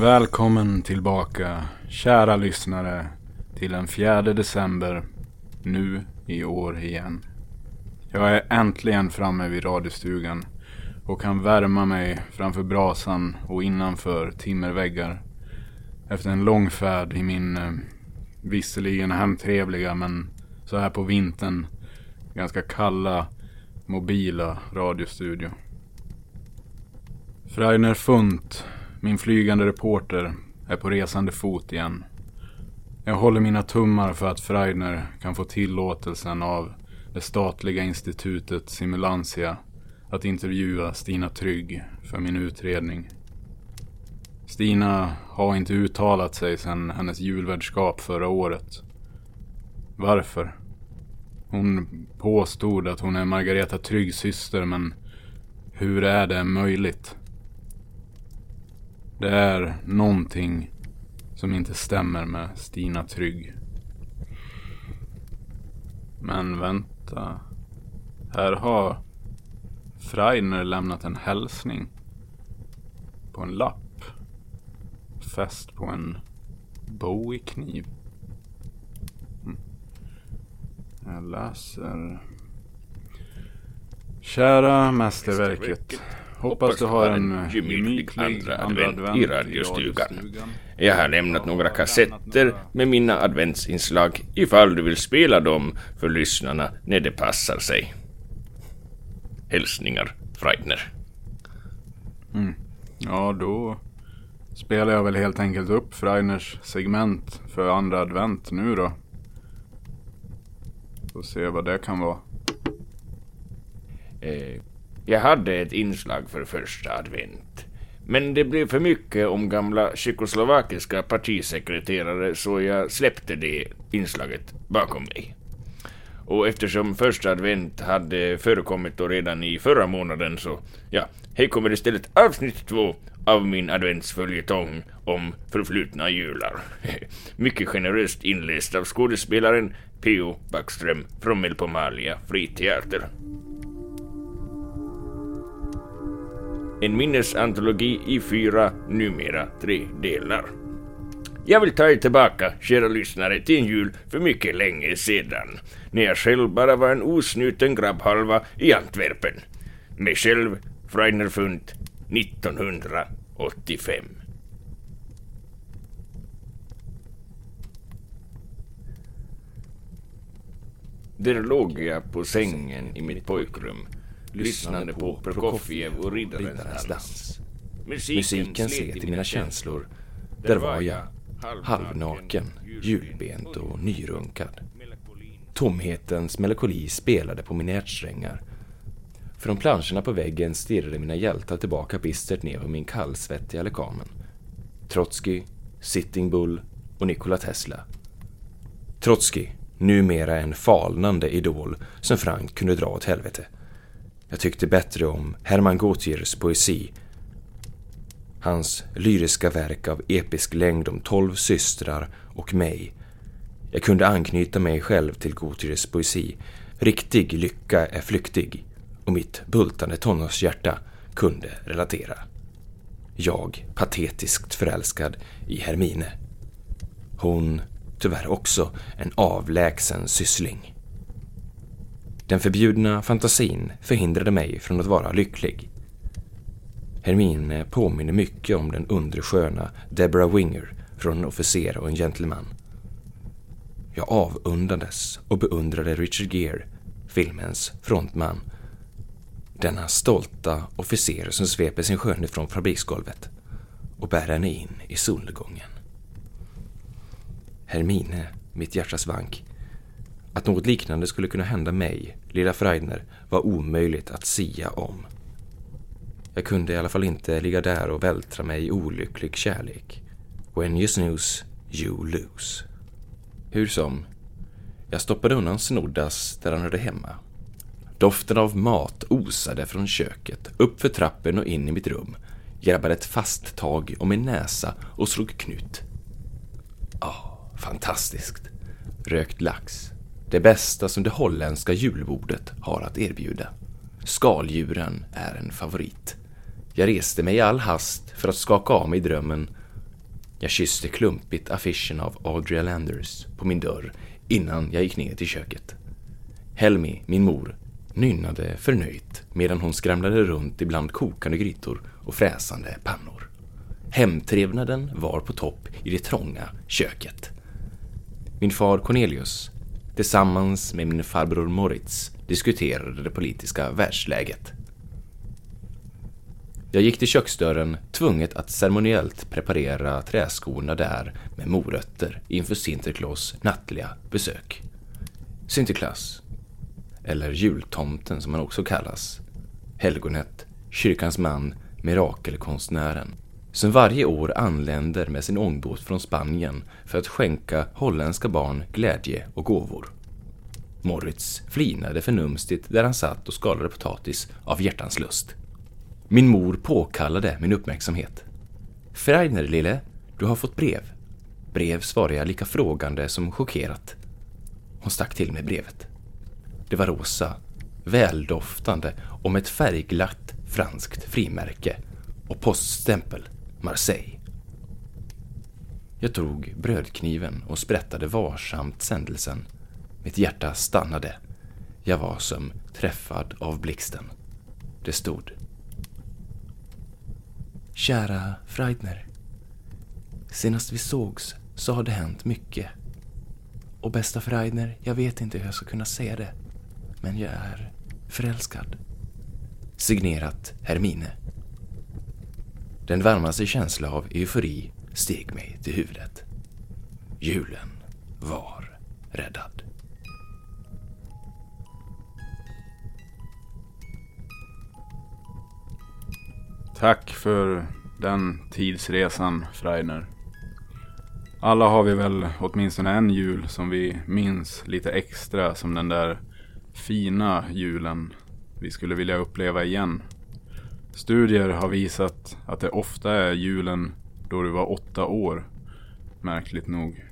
Välkommen tillbaka, kära lyssnare, till den 4 december, nu i år igen. Jag är äntligen framme vid radiostugan och kan värma mig framför brasan och innanför timmerväggar. Efter en lång färd i min eh, visserligen hemtrevliga men så här på vintern ganska kalla mobila radiostudio. Freiner Funt, min flygande reporter, är på resande fot igen. Jag håller mina tummar för att Freidner kan få tillåtelsen av det statliga institutet Simulantia att intervjua Stina Trygg för min utredning. Stina har inte uttalat sig sedan hennes julvärdskap förra året. Varför? Hon påstod att hon är Margareta Tryggs syster men hur är det möjligt? Det är någonting som inte stämmer med Stina Trygg. Men vänta. Här har Freiner lämnat en hälsning. På en lapp. Fäst på en Bowie-kniv. Mm. Jag läser. Kära mästerverket. Hoppas du har en gemytlig andra advent i radiostugan. Jag har lämnat några kassetter med mina adventsinslag ifall du vill spela dem för lyssnarna när det passar sig. Hälsningar, Freidner. Mm. Ja, då spelar jag väl helt enkelt upp Freiners segment för andra advent nu då. Får se vad det kan vara. Eh, jag hade ett inslag för första advent. Men det blev för mycket om gamla tjeckoslovakiska partisekreterare så jag släppte det inslaget bakom mig. Och eftersom första advent hade förekommit då redan i förra månaden så, ja, här kommer istället avsnitt två av min adventsföljetong om förflutna jular. Mycket generöst inläst av skådespelaren P.O. Backström från Melpomalia friteater. En minnesantologi i fyra, numera tre delar. Jag vill ta er tillbaka, kära lyssnare, till en jul för mycket länge sedan, när jag själv bara var en osnuten grabbhalva i Antwerpen. Mig själv, Freiner Funt, 1985. Där låg jag på sängen i mitt pojkrum lyssnande på Prokofjev och Riddarens dans. Musiken slet i mina känslor. Där var jag, halvnaken, julbent och nyrunkad. Tomhetens melankoli spelade på mina hjärtsträngar. Från planscherna på väggen stirrade mina hjältar tillbaka bistert ner på min kallsvettiga lekamen. Trotsky, Sitting Bull och Nikola Tesla. Trotsky, numera en falnande idol som Frank kunde dra åt helvete. Jag tyckte bättre om Hermann Gautiers poesi. Hans lyriska verk av episk längd om tolv systrar och mig. Jag kunde anknyta mig själv till Gautiers poesi. Riktig lycka är flyktig och mitt bultande tonårshjärta kunde relatera. Jag patetiskt förälskad i Hermine. Hon tyvärr också en avlägsen syssling. Den förbjudna fantasin förhindrade mig från att vara lycklig. Hermine påminner mycket om den undersköna Deborah Winger från En officer och en gentleman. Jag avundades och beundrade Richard Gere, filmens frontman. Denna stolta officer som sveper sin skönhet från fabriksgolvet och bär henne in i solnedgången. Hermine, mitt hjärtas vank, att något liknande skulle kunna hända mig, lilla Freidner, var omöjligt att sia om. Jag kunde i alla fall inte ligga där och vältra mig i olycklig kärlek. When you snooze, you lose. Hur som, jag stoppade undan Snoddas där han hörde hemma. Doften av mat osade från köket, upp för trappen och in i mitt rum. Grabbade ett fast tag om min näsa och slog knut. Ah, oh, fantastiskt. Rökt lax, det bästa som det holländska julbordet har att erbjuda. Skaldjuren är en favorit. Jag reste mig i all hast för att skaka av mig drömmen Jag kysste klumpigt affischen av Audrey Landers på min dörr innan jag gick ner till köket. Helmi, min mor, nynnade förnöjt medan hon skramlade runt ibland kokande grytor och fräsande pannor. Hemtrevnaden var på topp i det trånga köket. Min far Cornelius, tillsammans med min farbror Moritz, diskuterade det politiska världsläget. Jag gick till köksdörren, tvunget att ceremoniellt preparera träskorna där med morötter inför Sinterklaas nattliga besök. Sinterklaas, eller jultomten som han också kallas, helgonet, kyrkans man, mirakelkonstnären, som varje år anländer med sin ångbåt från Spanien för att skänka holländska barn glädje och gåvor. Moritz flinade förnumstigt där han satt och skalade potatis av hjärtans lust. Min mor påkallade min uppmärksamhet. Freidner, lille, du har fått brev. Brev svarade jag lika frågande som chockerat. Hon stack till med brevet. Det var rosa, väldoftande och med ett färgglatt franskt frimärke och poststämpel Marseille. Jag tog brödkniven och sprättade varsamt sändelsen. Mitt hjärta stannade. Jag var som träffad av blixten. Det stod. Kära Freidner. Senast vi sågs så har det hänt mycket. Och bästa Freidner, jag vet inte hur jag ska kunna säga det. Men jag är förälskad. Signerat Hermine. Den varmaste känsla av eufori steg mig till huvudet. Julen var räddad. Tack för den tidsresan, Freiner. Alla har vi väl åtminstone en jul som vi minns lite extra som den där fina julen vi skulle vilja uppleva igen. Studier har visat att det ofta är julen då du var åtta år. Märkligt nog.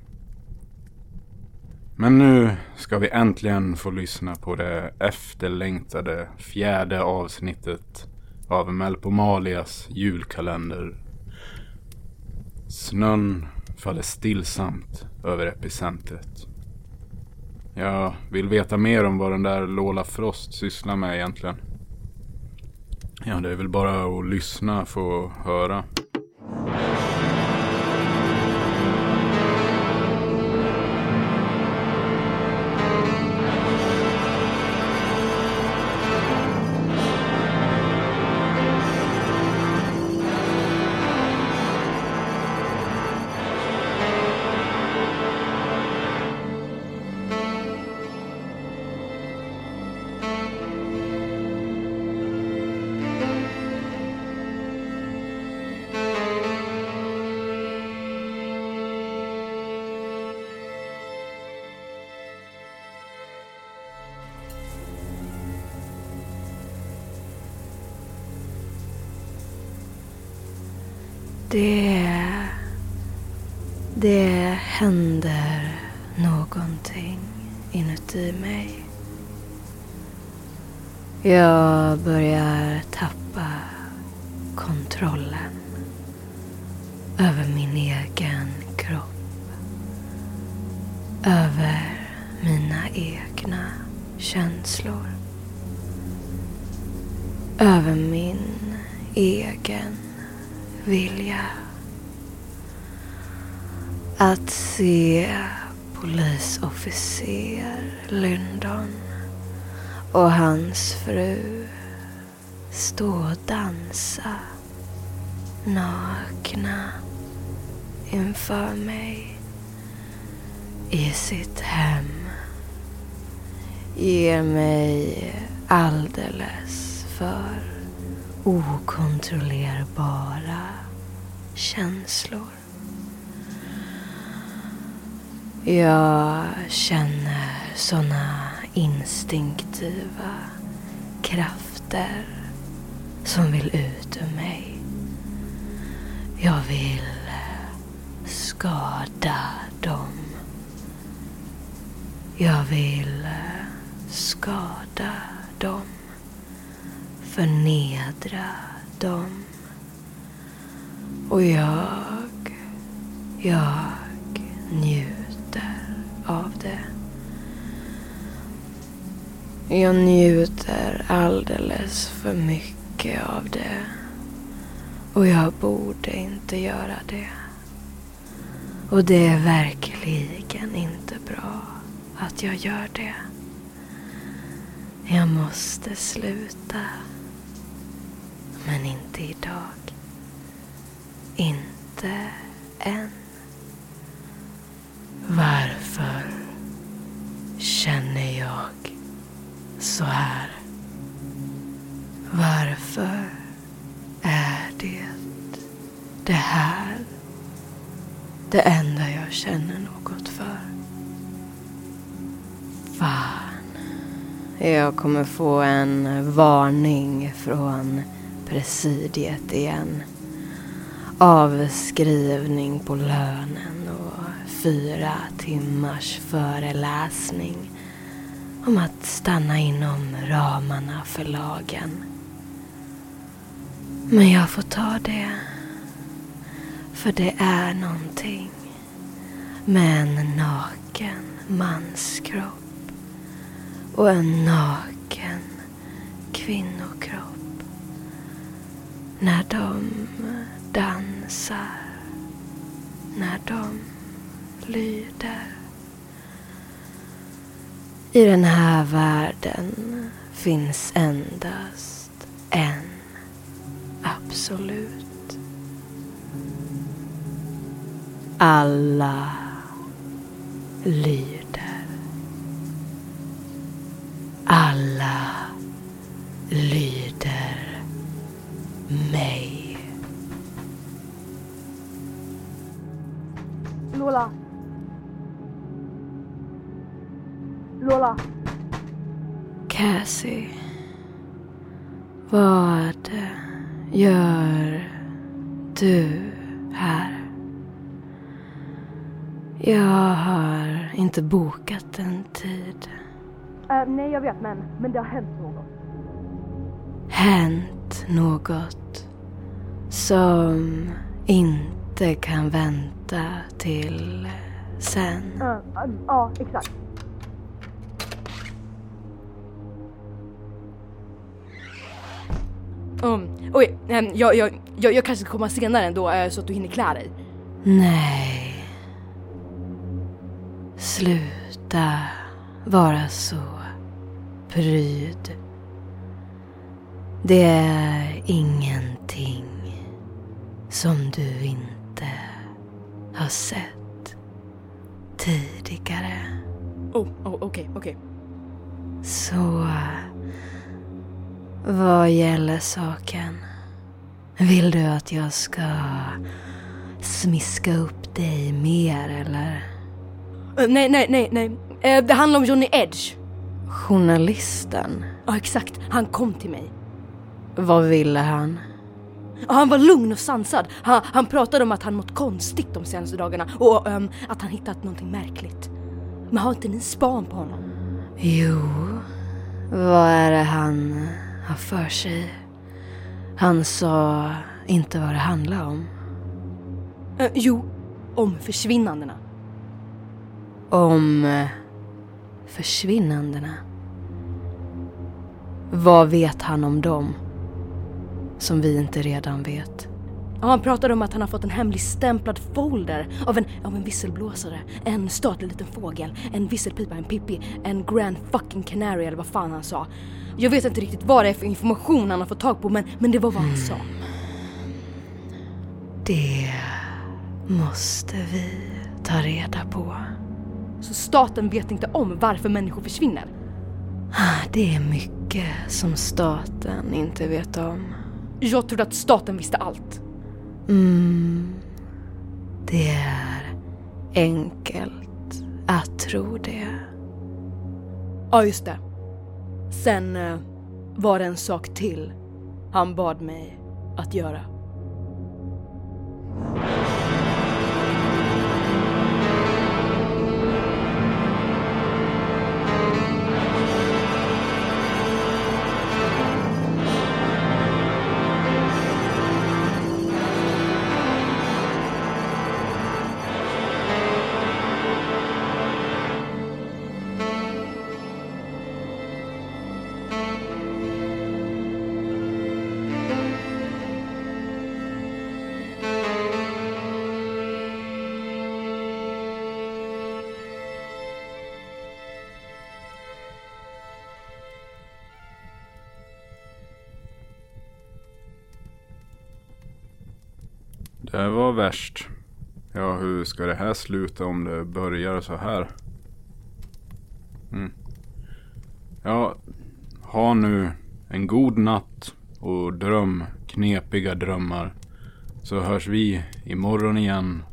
Men nu ska vi äntligen få lyssna på det efterlängtade fjärde avsnittet av Melpomalias julkalender. Snön faller stillsamt över epicentret. Jag vill veta mer om vad den där Lola Frost sysslar med egentligen. Ja, det är väl bara att lyssna få höra. Det... Det händer någonting inuti mig. Jag börjar tappa kontrollen över min egen kropp. Över mina egna känslor. Över min egen vilja. Att se polisofficer Lyndon och hans fru stå och dansa nakna inför mig i sitt hem ger mig alldeles för okontrollerbara känslor. Jag känner såna instinktiva krafter som vill ut ur mig. Jag vill skada dem. Jag vill skada dem förnedra dem. Och jag Jag njuter av det. Jag njuter alldeles för mycket av det. Och jag borde inte göra det. Och det är verkligen inte bra att jag gör det. Jag måste sluta. Men inte idag. Inte än. Varför känner jag så här? Varför är det det här det enda jag känner något för? Fan. Jag kommer få en varning från presidiet igen. Avskrivning på lönen och fyra timmars föreläsning om att stanna inom ramarna för lagen. Men jag får ta det. För det är någonting med en naken manskropp och en naken kvinnokropp när de dansar, när de lyder. I den här världen finns endast en absolut. Alla lyder. Inte bokat en tid. Eh, nej, jag vet, men, men det har hänt något. Hänt något som inte kan vänta till sen. Eh, eh, Ja, exakt. Um, oj, ehm, jag, jag, jag, jag kanske ska komma senare ändå eh, så att du hinner klä dig. Nej. Sluta vara så pryd. Det är ingenting som du inte har sett tidigare. Oh, oh okej, okej. Så vad gäller saken? Vill du att jag ska smiska upp dig mer eller? Eh, nej, nej, nej, nej. Eh, det handlar om Johnny Edge. Journalisten? Ja, exakt. Han kom till mig. Vad ville han? Ja, Han var lugn och sansad. Han, han pratade om att han mått konstigt de senaste dagarna och ehm, att han hittat någonting märkligt. Men har inte ni span på honom? Jo, vad är det han har för sig? Han sa inte vad det handlar om. Eh, jo, om försvinnandena. Om eh, försvinnandena. Vad vet han om dem? Som vi inte redan vet. Ja, han pratade om att han har fått en hemligstämplad folder av en, av en visselblåsare, en statlig liten fågel, en visselpipa, en pippi, en grand fucking canary eller vad fan han sa. Jag vet inte riktigt vad det är för information han har fått tag på men, men det var vad han sa. Det måste vi ta reda på. Så staten vet inte om varför människor försvinner. Ah, Det är mycket som staten inte vet om. Jag trodde att staten visste allt. Mm, det är enkelt att tro det. Ja, just det. Sen eh, var det en sak till han bad mig att göra. Det var värst. Ja, hur ska det här sluta om det börjar så här? Mm. Ja, ha nu en god natt och dröm knepiga drömmar. Så hörs vi imorgon igen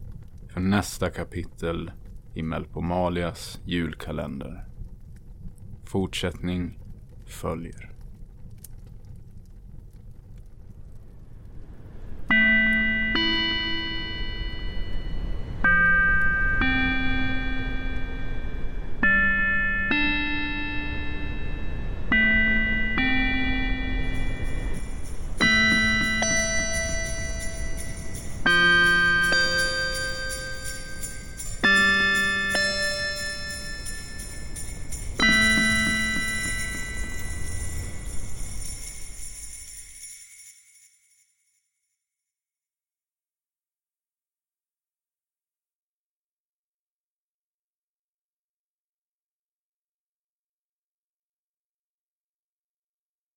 för nästa kapitel i Melpomalias julkalender. Fortsättning följer.